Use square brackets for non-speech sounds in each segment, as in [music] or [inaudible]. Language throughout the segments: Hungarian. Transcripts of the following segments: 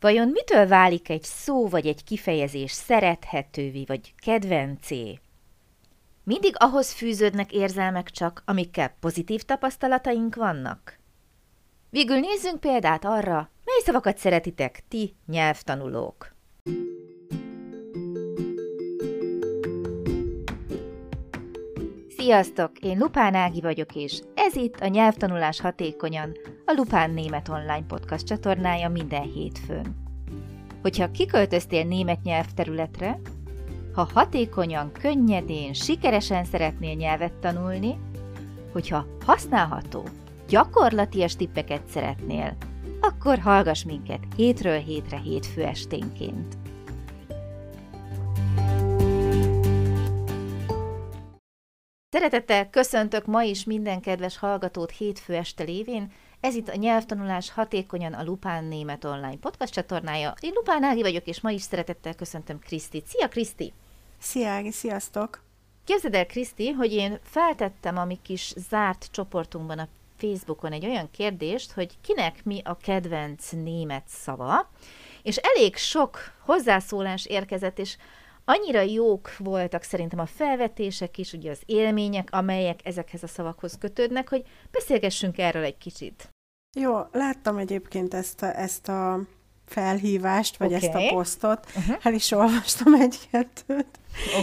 Vajon mitől válik egy szó vagy egy kifejezés szerethetővé vagy kedvencé? Mindig ahhoz fűződnek érzelmek csak, amikkel pozitív tapasztalataink vannak? Végül nézzünk példát arra, mely szavakat szeretitek ti, nyelvtanulók. Sziasztok! Én Lupán Ági vagyok, és ez itt a Nyelvtanulás Hatékonyan, a Lupán Német Online Podcast csatornája minden hétfőn. Hogyha kiköltöztél német nyelvterületre, ha hatékonyan, könnyedén, sikeresen szeretnél nyelvet tanulni, hogyha használható, gyakorlatias tippeket szeretnél, akkor hallgass minket hétről hétre hétfő esténként. Szeretettel köszöntök ma is minden kedves hallgatót hétfő este lévén. Ez itt a nyelvtanulás hatékonyan a Lupán Német Online podcast csatornája. Én Lupán Ági vagyok, és ma is szeretettel köszöntöm Krisztit. Szia Kriszti! Szia Ági, sziasztok! Képzeld el, Kriszti, hogy én feltettem a mi kis zárt csoportunkban a Facebookon egy olyan kérdést, hogy kinek mi a kedvenc német szava, és elég sok hozzászólás érkezett, és annyira jók voltak szerintem a felvetések is, ugye az élmények, amelyek ezekhez a szavakhoz kötődnek, hogy beszélgessünk erről egy kicsit. Jó, láttam egyébként ezt a, ezt a felhívást, vagy okay. ezt a posztot, uh-huh. el is olvastam egy-kettőt,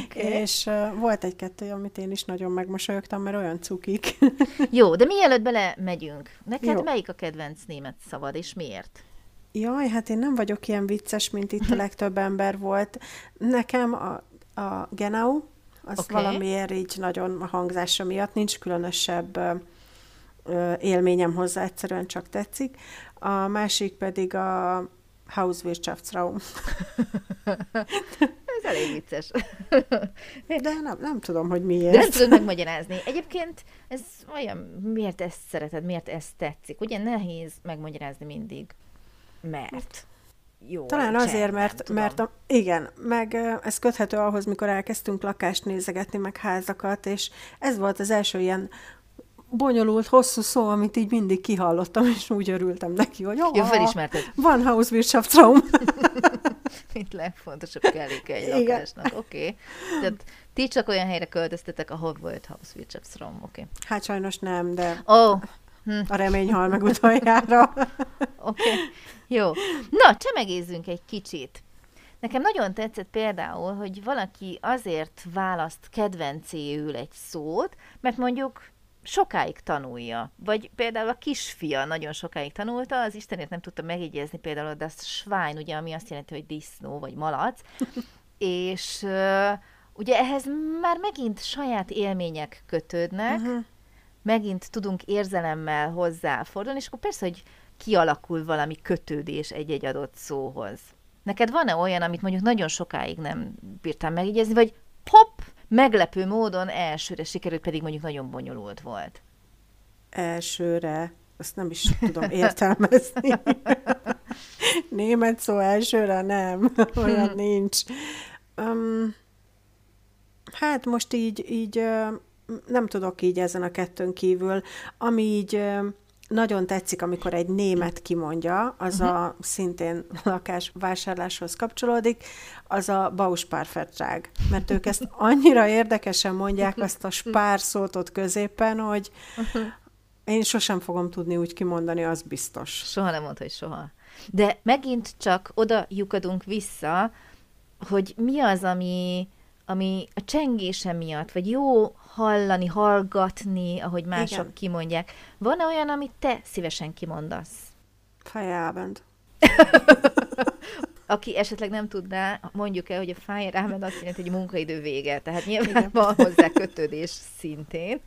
okay. és uh, volt egy-kettő, amit én is nagyon megmosolyogtam, mert olyan cukik. Jó, de mielőtt bele megyünk, neked Jó. melyik a kedvenc német szavad, és miért? Jaj, hát én nem vagyok ilyen vicces, mint itt a legtöbb ember volt. Nekem a, a Genau, az okay. valamiért így nagyon a hangzása miatt nincs különösebb ö, élményem hozzá, egyszerűen csak tetszik. A másik pedig a Hauswirtschaftsraum. [laughs] Ez elég vicces. De nem, nem tudom, hogy miért. De nem tudom megmagyarázni. Egyébként ez olyan, miért ezt szereted, miért ezt tetszik? Ugye nehéz megmagyarázni mindig mert jó. Talán azért, mert, mert a, igen, meg ez köthető ahhoz, mikor elkezdtünk lakást nézegetni, meg házakat, és ez volt az első ilyen bonyolult, hosszú szó, amit így mindig kihallottam, és úgy örültem neki, hogy jó, felismerted. Van Hauswirtschaftsraum. [laughs] Mint legfontosabb kelléke egy Igen. lakásnak. Oké. Okay. Tehát ti csak olyan helyre költöztetek, ahol volt Hauswirtschaftsraum. Oké. Okay. Hát sajnos nem, de... Oh. Hm. A remény hal meg utoljára. [laughs] Oké. Okay. Jó. Na, csemegézzünk egy kicsit. Nekem nagyon tetszett például, hogy valaki azért választ kedvencéül egy szót, mert mondjuk sokáig tanulja. Vagy például a kisfia nagyon sokáig tanulta, az Istenért nem tudta megjegyezni például a das Schwein, ugye, ami azt jelenti, hogy disznó vagy malac, [laughs] és uh, ugye ehhez már megint saját élmények kötődnek, uh-huh. Megint tudunk érzelemmel hozzáfordulni, és akkor persze, hogy kialakul valami kötődés egy-egy adott szóhoz. Neked van-e olyan, amit mondjuk nagyon sokáig nem bírtam megjegyezni, vagy hopp, meglepő módon elsőre sikerült, pedig mondjuk nagyon bonyolult volt? Elsőre, azt nem is tudom értelmezni. [laughs] Német szó elsőre nem, [laughs] olyan nincs. Um, hát most így, így nem tudok így ezen a kettőn kívül, ami így nagyon tetszik, amikor egy német kimondja, az uh-huh. a szintén lakásvásárláshoz kapcsolódik, az a Bauspárfertság. Mert ők ezt [laughs] annyira érdekesen mondják, azt a spár szót ott középen, hogy uh-huh. [laughs] én sosem fogom tudni úgy kimondani, az biztos. Soha nem mondta, hogy soha. De megint csak oda lyukadunk vissza, hogy mi az, ami, ami a csengése miatt, vagy jó hallani, hallgatni, ahogy mások Igen. kimondják. Van-e olyan, amit te szívesen kimondasz? Fejelbent. [laughs] Aki esetleg nem tudná, mondjuk el, hogy a Feierabend azt jelenti, hogy munkaidő vége. Tehát nyilván Igen. [laughs] van hozzá kötődés szintén.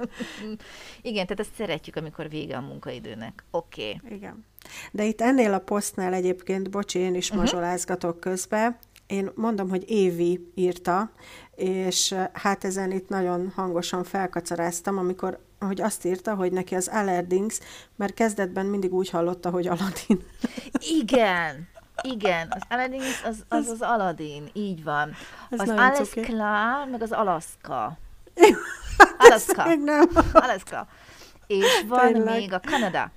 [laughs] Igen, tehát ezt szeretjük, amikor vége a munkaidőnek. Oké. Okay. Igen. De itt ennél a posztnál egyébként, bocsi, én is uh-huh. mazsolázgatok közbe, én mondom, hogy Évi írta, és hát ezen itt nagyon hangosan felkacaráztam, amikor hogy azt írta, hogy neki az Allerdings, mert kezdetben mindig úgy hallotta, hogy Aladdin. [laughs] Igen, igen, az Allerdings az az, az Aladdin, így van. Az Alles klar, meg az Alaska. [laughs] Alaska. nem. Alaska. És van Tényleg. még a Kanada.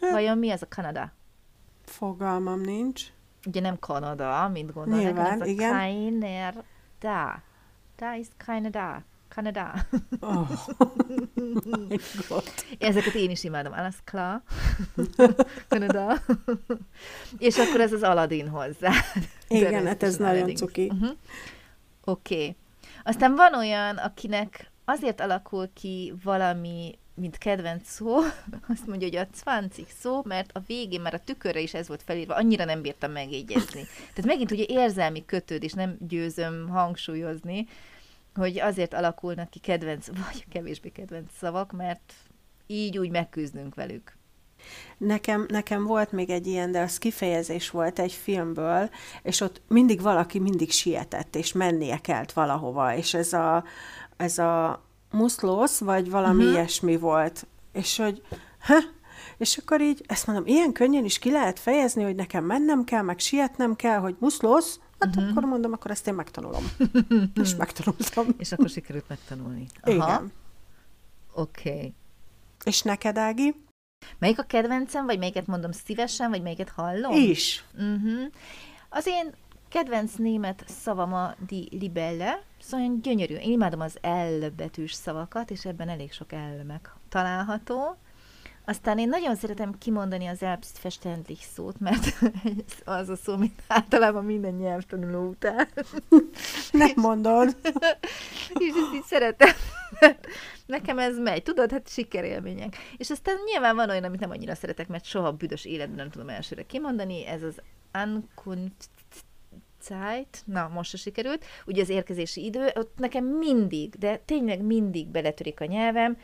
Vajon mi az a Kanada? Fogalmam nincs. Ugye nem Kanada, mint gondolnak, Nyilván, ez a keiner da. Da ist keine da. Kanada. Oh. [laughs] Ezeket én is imádom. Alles [laughs] klar. Kanada. [laughs] És akkor ez az Aladdin hozzá. Igen, hát ez nagyon Aladdin. cuki. Uh-huh. Oké. Okay. Aztán van olyan, akinek azért alakul ki valami, mint kedvenc szó, [laughs] azt mondja, hogy a 20 szó, mert a végén már a tükörre is ez volt felírva, annyira nem bírtam megjegyezni. Tehát megint ugye érzelmi kötődés, nem győzöm hangsúlyozni, hogy azért alakulnak ki kedvenc, [laughs] vagy kevésbé kedvenc szavak, mert így úgy megküzdünk velük. Nekem, nekem volt még egy ilyen, de az kifejezés volt egy filmből, és ott mindig valaki mindig sietett, és mennie kellett valahova, és ez a, ez a muszlósz, vagy valami uh-huh. ilyesmi volt. És hogy, ha? És akkor így, ezt mondom, ilyen könnyen is ki lehet fejezni, hogy nekem mennem kell, meg sietnem kell, hogy muszlósz, hát uh-huh. akkor mondom, akkor ezt én megtanulom. [laughs] és megtanultam. És akkor sikerült megtanulni. Aha, Igen. oké. Okay. És neked, Ági? Melyik a kedvencem, vagy melyiket mondom szívesen, vagy melyiket hallom? Is. Uh-huh. Az én kedvenc német szavam a di libelle, szóval gyönyörű. Én imádom az L betűs szavakat, és ebben elég sok L meg található. Aztán én nagyon szeretem kimondani az Selbstverständlich szót, mert [laughs] az a szó, mint általában minden nyelvtanuló után. [laughs] Nem mondod. [laughs] és ezt így szeretem. Nekem ez megy, tudod, hát sikerélmények. És aztán nyilván van olyan, amit nem annyira szeretek, mert soha büdös életben nem tudom elsőre kimondani, ez az Ankunftszeit, na most se sikerült, ugye az érkezési idő, ott nekem mindig, de tényleg mindig beletörik a nyelvem,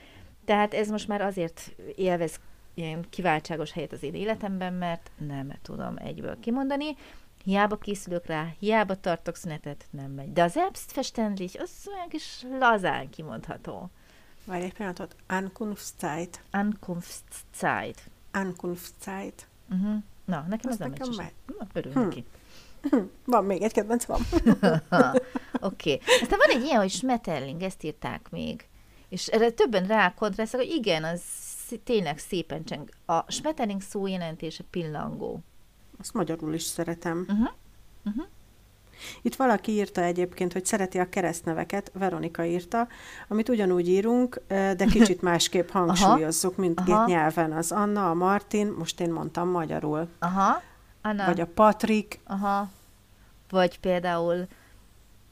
tehát ez most már azért élvez ilyen kiváltságos helyet az én életemben, mert nem tudom egyből kimondani, hiába készülök rá, hiába tartok szünetet, nem megy. De az Selbstverständlich, az olyan kis lazán kimondható. Várj egy pillanatot. Ankunftszeit. Ankunftszeit. Ankunftszeit. Uh-huh. Na, nekem ez nem nekem megy. Na, örülök Hm. neki. [laughs] Van még egy kedvenc, van. [laughs] Oké. Okay. Aztán van egy ilyen, hogy Schmetterling, ezt írták még. És erre többen rákontrasztak, hogy igen, az tényleg szépen cseng. A Schmetterling szó jelentése pillangó. Azt magyarul is szeretem. Uh-huh. Uh-huh. Itt valaki írta egyébként, hogy szereti a keresztneveket, Veronika írta, amit ugyanúgy írunk, de [laughs] kicsit másképp hangsúlyozzuk, mint Aha. két nyelven. Az Anna, a Martin, most én mondtam magyarul. Aha. Anna. Vagy a Patrik, Aha. Vagy például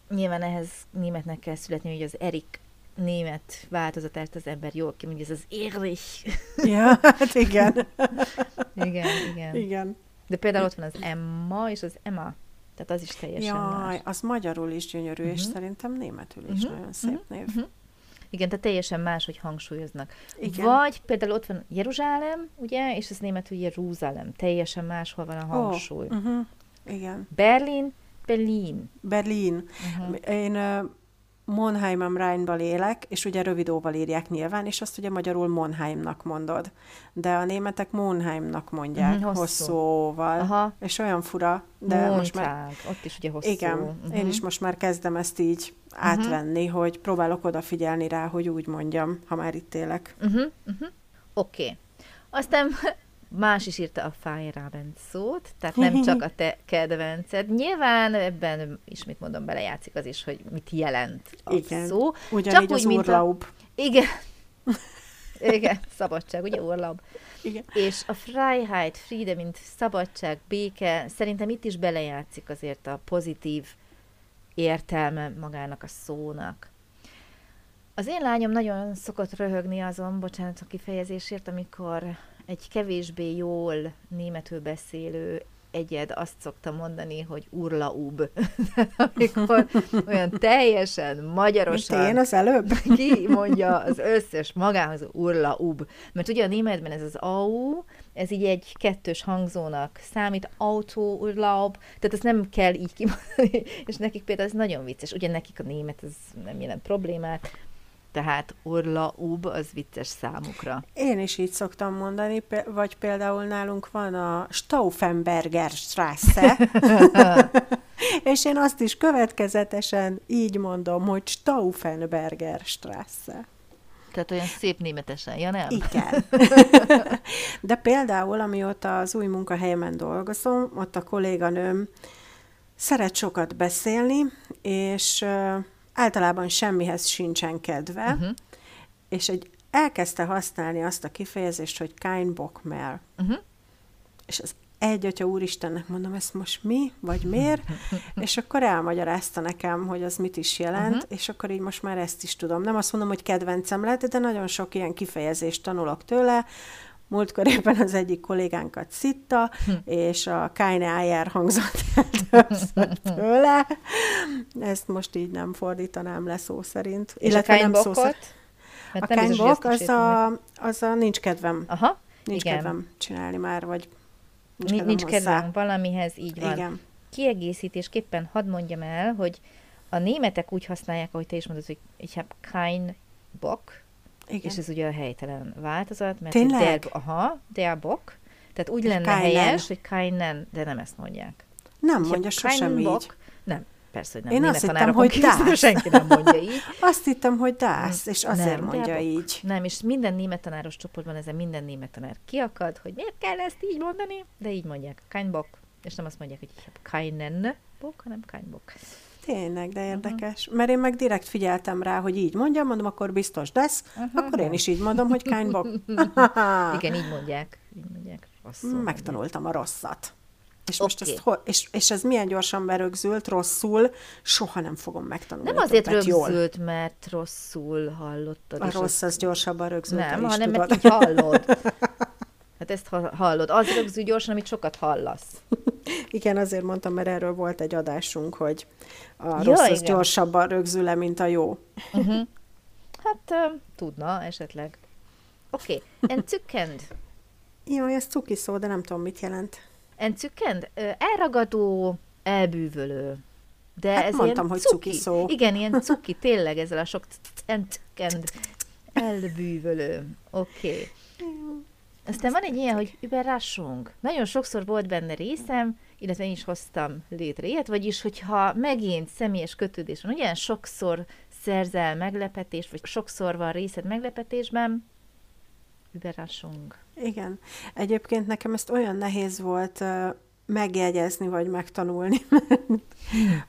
nyilván ehhez németnek kell születni, hogy az Erik német változatát az ember jól kimondja, ez az Erich. ja, hát igen. [laughs] igen, igen. igen. De például ott van az Emma és az Emma. Tehát az is teljesen Jaj, más. az magyarul is gyönyörű, uh-huh. és Mhm. szerintem németül is Mhm, nagyon szép mhm, név. mhm. Igen, tehát teljesen más, hogy hangsúlyoznak. Igen. Vagy például ott van Jeruzsálem, ugye, és az németül Jeruzsálem. Teljesen máshol van a hangsúly. Oh, uh-huh. Igen. Berlin, Berlin. Berlin. Uh-huh. Én uh, Monheim am Rheinban élek, és ugye rövidóval írják nyilván, és azt ugye magyarul Monheimnak mondod. De a németek Monheimnak mondják, uh-huh, hosszú. hosszúval. Aha. És olyan fura, de most már... Mondták. Ott is ugye hosszú. Igen, Mhm. én is most már kezdem ezt így átvenni, hogy próbálok odafigyelni rá, hogy úgy mondjam, ha már itt élek. Uh-huh, uh-huh. Oké. Okay. Aztán más is írta a Feierabend szót, tehát nem csak a te kedvenced. Nyilván ebben ismét mondom, belejátszik az is, hogy mit jelent a Igen. szó. Ugyanígy Csak az úgy, mint a- urlaub. Igen. [laughs] Igen, szabadság, ugye urlaub. Igen. És a Freiheit, Friede, mint szabadság, béke, szerintem itt is belejátszik azért a pozitív értelme magának a szónak. Az én lányom nagyon szokott röhögni azon, bocsánat a kifejezésért, amikor egy kevésbé jól németül beszélő egyed azt szokta mondani, hogy urlaub. [laughs] amikor olyan teljesen Mint magyarosan én az előbb? [laughs] ki mondja az összes magához urlaub. Mert ugye a németben ez az au, ez így egy kettős hangzónak számít, autó, urlaub, tehát ezt nem kell így kimondani, és nekik például ez nagyon vicces. Ugye nekik a német ez nem jelent problémát, tehát urlaub az vicces számukra. Én is így szoktam mondani, vagy például nálunk van a Stauffenberger Strasse, [laughs] és én azt is következetesen így mondom, hogy Stauffenberger Strasse. Tehát olyan szép németesen, ja nem? Igen. [laughs] De például, amióta az új munkahelyemen dolgozom, ott a kolléganőm szeret sokat beszélni, és általában semmihez sincsen kedve, uh-huh. és egy elkezdte használni azt a kifejezést, hogy kein Bock mehr. Uh-huh. És az egy atya úristennek mondom, ezt most mi, vagy miért? és akkor elmagyarázta nekem, hogy az mit is jelent, uh-huh. és akkor így most már ezt is tudom. Nem azt mondom, hogy kedvencem lett, de nagyon sok ilyen kifejezést tanulok tőle. Múltkor éppen az egyik kollégánkat szitta, hm. és a Keine Eier hangzott el tőle. Ezt most így nem fordítanám le szó szerint. És Illetve a nem szó szerint. A kánybok, az a, az a nincs kedvem. Aha, Nincs igen. kedvem csinálni már, vagy nincs, kedvem, nincs kedvem valamihez, így van. Igen. Kiegészítésképpen hadd mondjam el, hogy a németek úgy használják, ahogy te is mondod, hogy ich habe kein Bock, igen. és ez ugye a helytelen változat, mert Tényleg? der, aha, der Bock, tehát úgy és lenne keinen. helyes, hogy keinen, de nem ezt mondják. Nem ich mondja sosem így. Nem, persze, hogy nem. Én azt hittem, hogy dász. Senki nem mondja így. [laughs] azt hittem, hogy dász, és azért nem, mondja így. Nem, és minden német tanáros csoportban ezen minden német tanár kiakad, hogy miért kell ezt így mondani, de így mondják, kein Bock, és nem azt mondják, hogy keinen Bock, hanem kein Bock. Tényleg, de érdekes. Uh-huh. Mert én meg direkt figyeltem rá, hogy így mondjam, mondom, akkor biztos lesz, uh-huh. akkor én is így mondom, hogy kein Bock. [laughs] Igen, így mondják. Így mondják. Rosszul Megtanultam mondják. a rosszat. És, okay. most ezt, és, és ez milyen gyorsan berögzült, rosszul, soha nem fogom megtanulni. Nem azért rögzült, jól. mert rosszul hallottad. A rossz az gyorsabban rögzült. Nem, hanem tudod. mert így hallod. [laughs] Hát ezt hallod. Az rögzül gyorsan, amit sokat hallasz. Igen, azért mondtam, mert erről volt egy adásunk, hogy a ja, rossz az igen. gyorsabban rögzül le, mint a jó. Uh-huh. Hát uh, tudna esetleg. Oké, okay. entzückend. Jó, ez cuki szó, de nem tudom, mit jelent. Entzückend? Elragadó, elbűvölő. De hát ez mondtam, hogy cuki. cuki szó. Igen, ilyen cuki, [laughs] tényleg ezzel a sok entzückend. Elbűvölő. Oké. Okay. Aztán van egy ilyen, hogy überraschung. Nagyon sokszor volt benne részem, illetve én is hoztam létre ilyet, vagyis, hogyha megint személyes kötődés van, ugye sokszor szerzel meglepetést, vagy sokszor van részed meglepetésben, überraschung. Igen. Egyébként nekem ezt olyan nehéz volt megjegyezni, vagy megtanulni,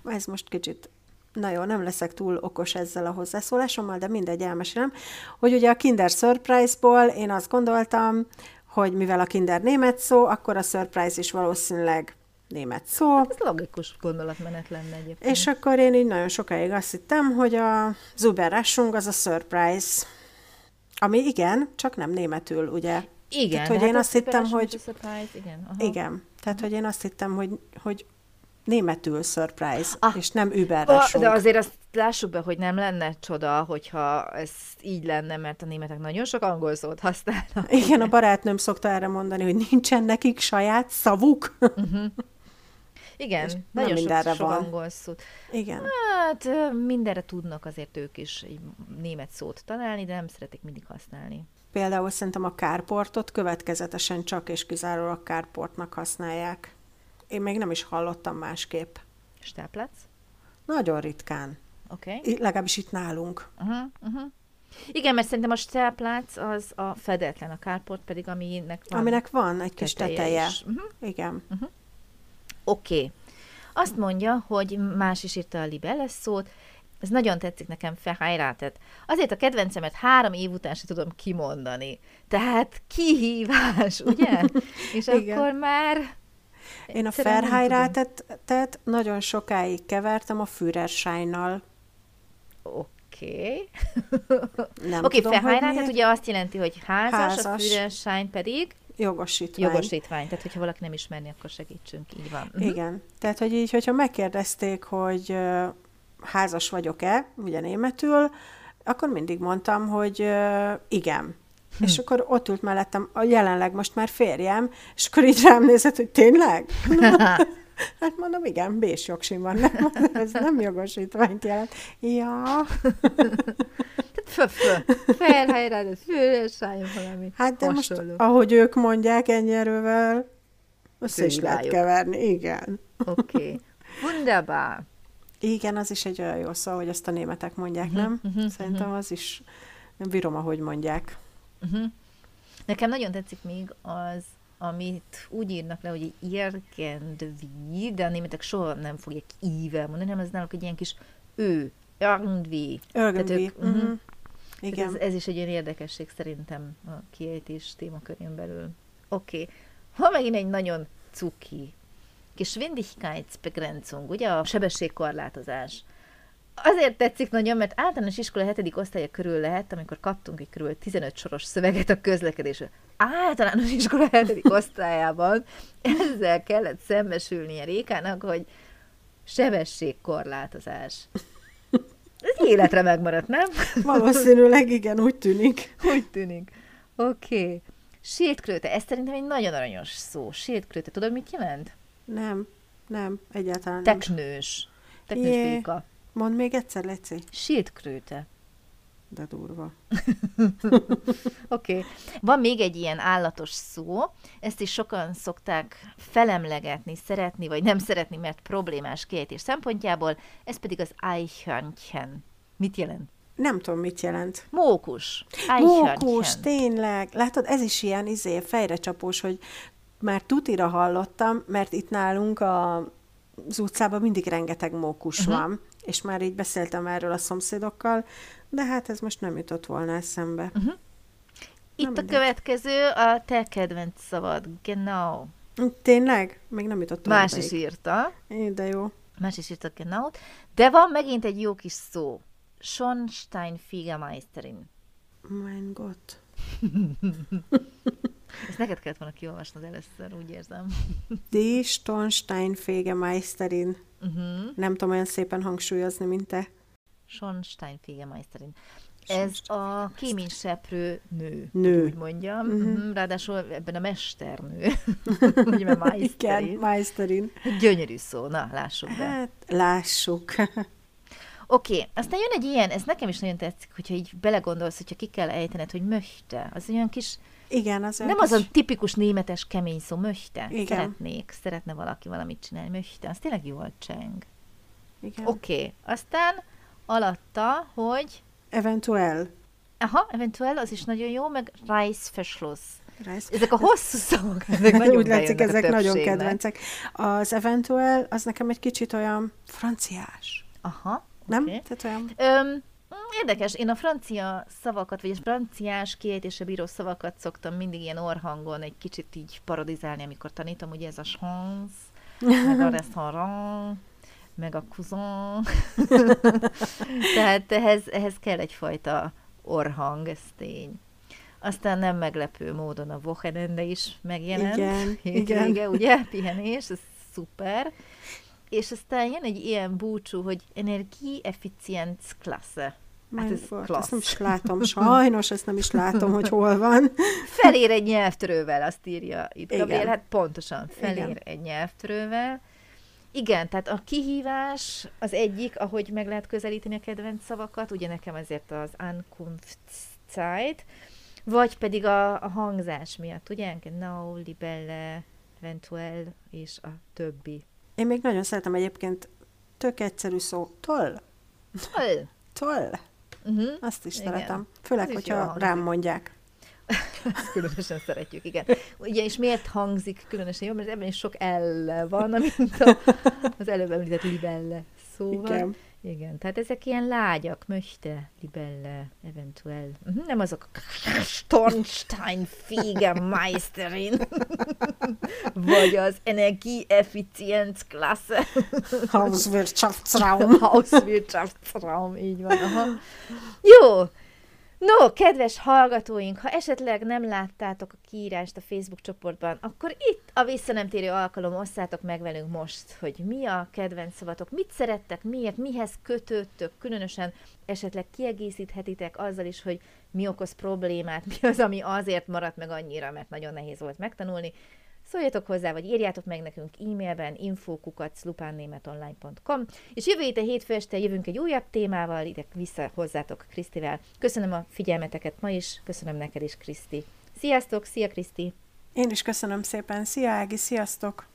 ez most kicsit na jó, nem leszek túl okos ezzel a hozzászólásommal, de mindegy, elmesélem, hogy ugye a Kinder Surprise-ból én azt gondoltam, hogy mivel a Kinder német szó, akkor a Surprise is valószínűleg német szó. Hát ez logikus gondolatmenet lenne egyébként. És akkor én így nagyon sokáig azt hittem, hogy a Zuberrassung az a Surprise. Ami igen, csak nem németül, ugye? Igen. Tehát, hogy hát én azt hittem, hogy... Igen, aha. igen. Tehát, hogy én azt hittem, hogy, hogy németül surprise, ah, és nem überraschung. De azért azt lássuk be, hogy nem lenne csoda, hogyha ez így lenne, mert a németek nagyon sok angol szót használnak. Igen, a barátnőm szokta erre mondani, hogy nincsen nekik saját szavuk. Uh-huh. Igen, és nagyon mindenre sok, van. angol szót. Igen. Hát mindenre tudnak azért ők is egy német szót találni, de nem szeretik mindig használni. Például szerintem a kárportot következetesen csak és kizárólag kárportnak használják. Én még nem is hallottam másképp. Stáplatz? Nagyon ritkán. Oké. Okay. Legalábbis itt nálunk. Uh-huh, uh-huh. Igen, mert szerintem a stáplác az a fedetlen, a kárport pedig, aminek van Aminek van egy kis teteje. teteje. Uh-huh. Igen. Uh-huh. Oké. Okay. Azt mondja, hogy más is írta a libelles szót, ez nagyon tetszik nekem, verheiratet. Azért a kedvencemet három év után sem tudom kimondani. Tehát kihívás, ugye? [laughs] És Igen. akkor már... Én a verheiratet nagyon sokáig kevertem a Führerscheinnal. Oké. Okay. Oké, okay, verheiratet ugye azt jelenti, hogy házas, házas. a Führerschein pedig Jogosítvány. Jogosítvány. Tehát, hogyha valaki nem ismerni, akkor segítsünk. Így van. Uh-huh. Igen. Tehát, hogy így, hogyha megkérdezték, hogy házas vagyok-e, ugye németül, akkor mindig mondtam, hogy igen. Hm. És akkor ott ült mellettem a jelenleg most már férjem, és akkor így rám nézett, hogy tényleg? [laughs] hát mondom, igen, bés jogsim van, nem, ez nem jogosítványt jelent. Ja. Felhelyre, főrössájon valami Hát de most, ahogy ők mondják ennyi erővel, össze is lehet keverni, igen. Oké. Okay. Wunderbar. Igen, az is egy olyan jó szó, hogy ezt a németek mondják, uh-huh, nem? Uh-huh, Szerintem uh-huh. az is Nem bírom, ahogy mondják. Uh-huh. Nekem nagyon tetszik még az, amit úgy írnak le, hogy irgendwie, de a németek soha nem fogják ível mondani, hanem ez náluk egy ilyen kis ő. Ők, uh-huh. uh-huh. Igen. Ez, ez is egy olyan érdekesség szerintem a kiejtés témakörén belül. Oké. Okay. Ha megint egy nagyon cuki Geschwindigkeitsbegrenzung, ugye a sebességkorlátozás. Azért tetszik nagyon, mert általános iskola 7. osztálya körül lehet, amikor kaptunk egy körül 15 soros szöveget a közlekedésről. Általános [laughs] iskola 7. osztályában ezzel kellett szembesülnie Rékának, hogy sebességkorlátozás. Ez életre megmaradt, nem? Valószínűleg igen, úgy tűnik. Úgy tűnik. Oké. Okay. Schildkröte, ez szerintem egy nagyon aranyos szó. Schildkröte, tudod, mit jelent? Nem, nem, egyáltalán nem. Teknős. Teknős Mondd még egyszer, Leci. Schildkröte. De durva. [laughs] Oké. Okay. Van még egy ilyen állatos szó, ezt is sokan szokták felemlegetni, szeretni, vagy nem szeretni, mert problémás kiejtés szempontjából, ez pedig az Eichhörnchen. Mit jelent? Nem tudom, mit jelent. Mókus. Mókus, tényleg. Látod, ez is ilyen izé, fejrecsapós, hogy már tutira hallottam, mert itt nálunk a, az utcában mindig rengeteg mókus uh-huh. van, és már így beszéltem erről a szomszédokkal, de hát ez most nem jutott volna eszembe. Uh-huh. Itt nem a következő a te kedvenc szavad, genau. Tényleg? Még nem jutott Más is írta. É, de jó. Más is írta genau. De van megint egy jó kis szó. Schornsteinfegermeisterin. Mein Gott. [laughs] Ezt neked kellett volna kiolvasnod először, úgy érzem. Die Schornsteinfegermeisterin. Uh-huh. Nem tudom olyan szépen hangsúlyozni, mint te. Schornsteinfegermeisterin. Ez a kéményseprő nő, nő. úgy mondjam. Uh-huh. Ráadásul ebben a mesternő. [laughs] Ugye, Meisterin. Igen, Meisterin. Gyönyörű szó, na, lássuk be. Hát, lássuk. [laughs] Oké, okay. aztán jön egy ilyen, ez nekem is nagyon tetszik, hogyha így belegondolsz, hogyha ki kell ejtened, hogy möchte. Az olyan kis... Igen, az Nem az a tipikus németes kemény szó, möchte. Igen. Szeretnék, szeretne valaki valamit csinálni, möchte. Az tényleg jól cseng. Igen. Oké, okay. aztán alatta, hogy... Eventuell. Aha, eventuell, az is nagyon jó, meg Reißverschluss. Reisz. Ezek a hosszú szavak, ezek nagyon Úgy látszik, ezek nagyon kedvencek. Az eventuell, az nekem egy kicsit olyan franciás. Aha. Nem? Okay. Tehát olyan... Öm, érdekes, én a francia szavakat, vagy a franciás kiejtése bíró szavakat szoktam mindig ilyen orhangon egy kicsit így parodizálni, amikor tanítom, ugye ez a chance, meg a restaurant, meg a cousin. [laughs] Tehát ehhez, ehhez kell egyfajta orhang, ez tény. Aztán nem meglepő módon a Wochenende is megjelent. Igen, Hétvége, [laughs] igen. ugye? Pihenés, ez szuper. És aztán jön egy ilyen búcsú, hogy Hát ez ezt nem is látom, sajnos ezt nem is látom, hogy hol van. Felér egy nyelvtörővel, azt írja itt Igen. Gabriel, hát pontosan, felér Igen. egy nyelvtörővel. Igen, tehát a kihívás az egyik, ahogy meg lehet közelíteni a kedvenc szavakat, ugye nekem ezért az Ankunftszeit, vagy pedig a, a hangzás miatt, ugye? Genau, libelle, eventuell, és a többi. Én még nagyon szeretem egyébként tök egyszerű szó. Toll. Toll. Toll. Uh-huh. Azt is Igen. szeretem. Főleg, Ez hogyha rám mondják. Ezt különösen szeretjük, igen. Ugye, és miért hangzik különösen jó? Mert ebben is sok L van, [laughs] mint a, az előbb említett libelle szóval. Igen. Igen, tehát ezek ilyen lágyak, möchte, libelle, eventuell. Uh-huh, nem azok Stornstein Meisterin, [laughs] vagy az Energieeffizienzklasse. Hauswirtschaftsraum. [laughs] Hauswirtschaftsraum, így van. Aha. Jó, No, kedves hallgatóink, ha esetleg nem láttátok a kiírást a Facebook csoportban, akkor itt a visszanemtérő alkalom, osszátok meg velünk most, hogy mi a kedvenc szavatok, mit szerettek, miért, mihez kötődtök, különösen esetleg kiegészíthetitek azzal is, hogy mi okoz problémát, mi az, ami azért maradt meg annyira, mert nagyon nehéz volt megtanulni. Szóljatok hozzá, vagy írjátok meg nekünk e-mailben infokukaclupánnémetonline.com és jövő héten hétfő este jövünk egy újabb témával, ide vissza hozzátok Krisztivel. Köszönöm a figyelmeteket ma is, köszönöm neked is, Kriszti. Sziasztok, szia Kriszti! Én is köszönöm szépen. Szia, Ági, sziasztok!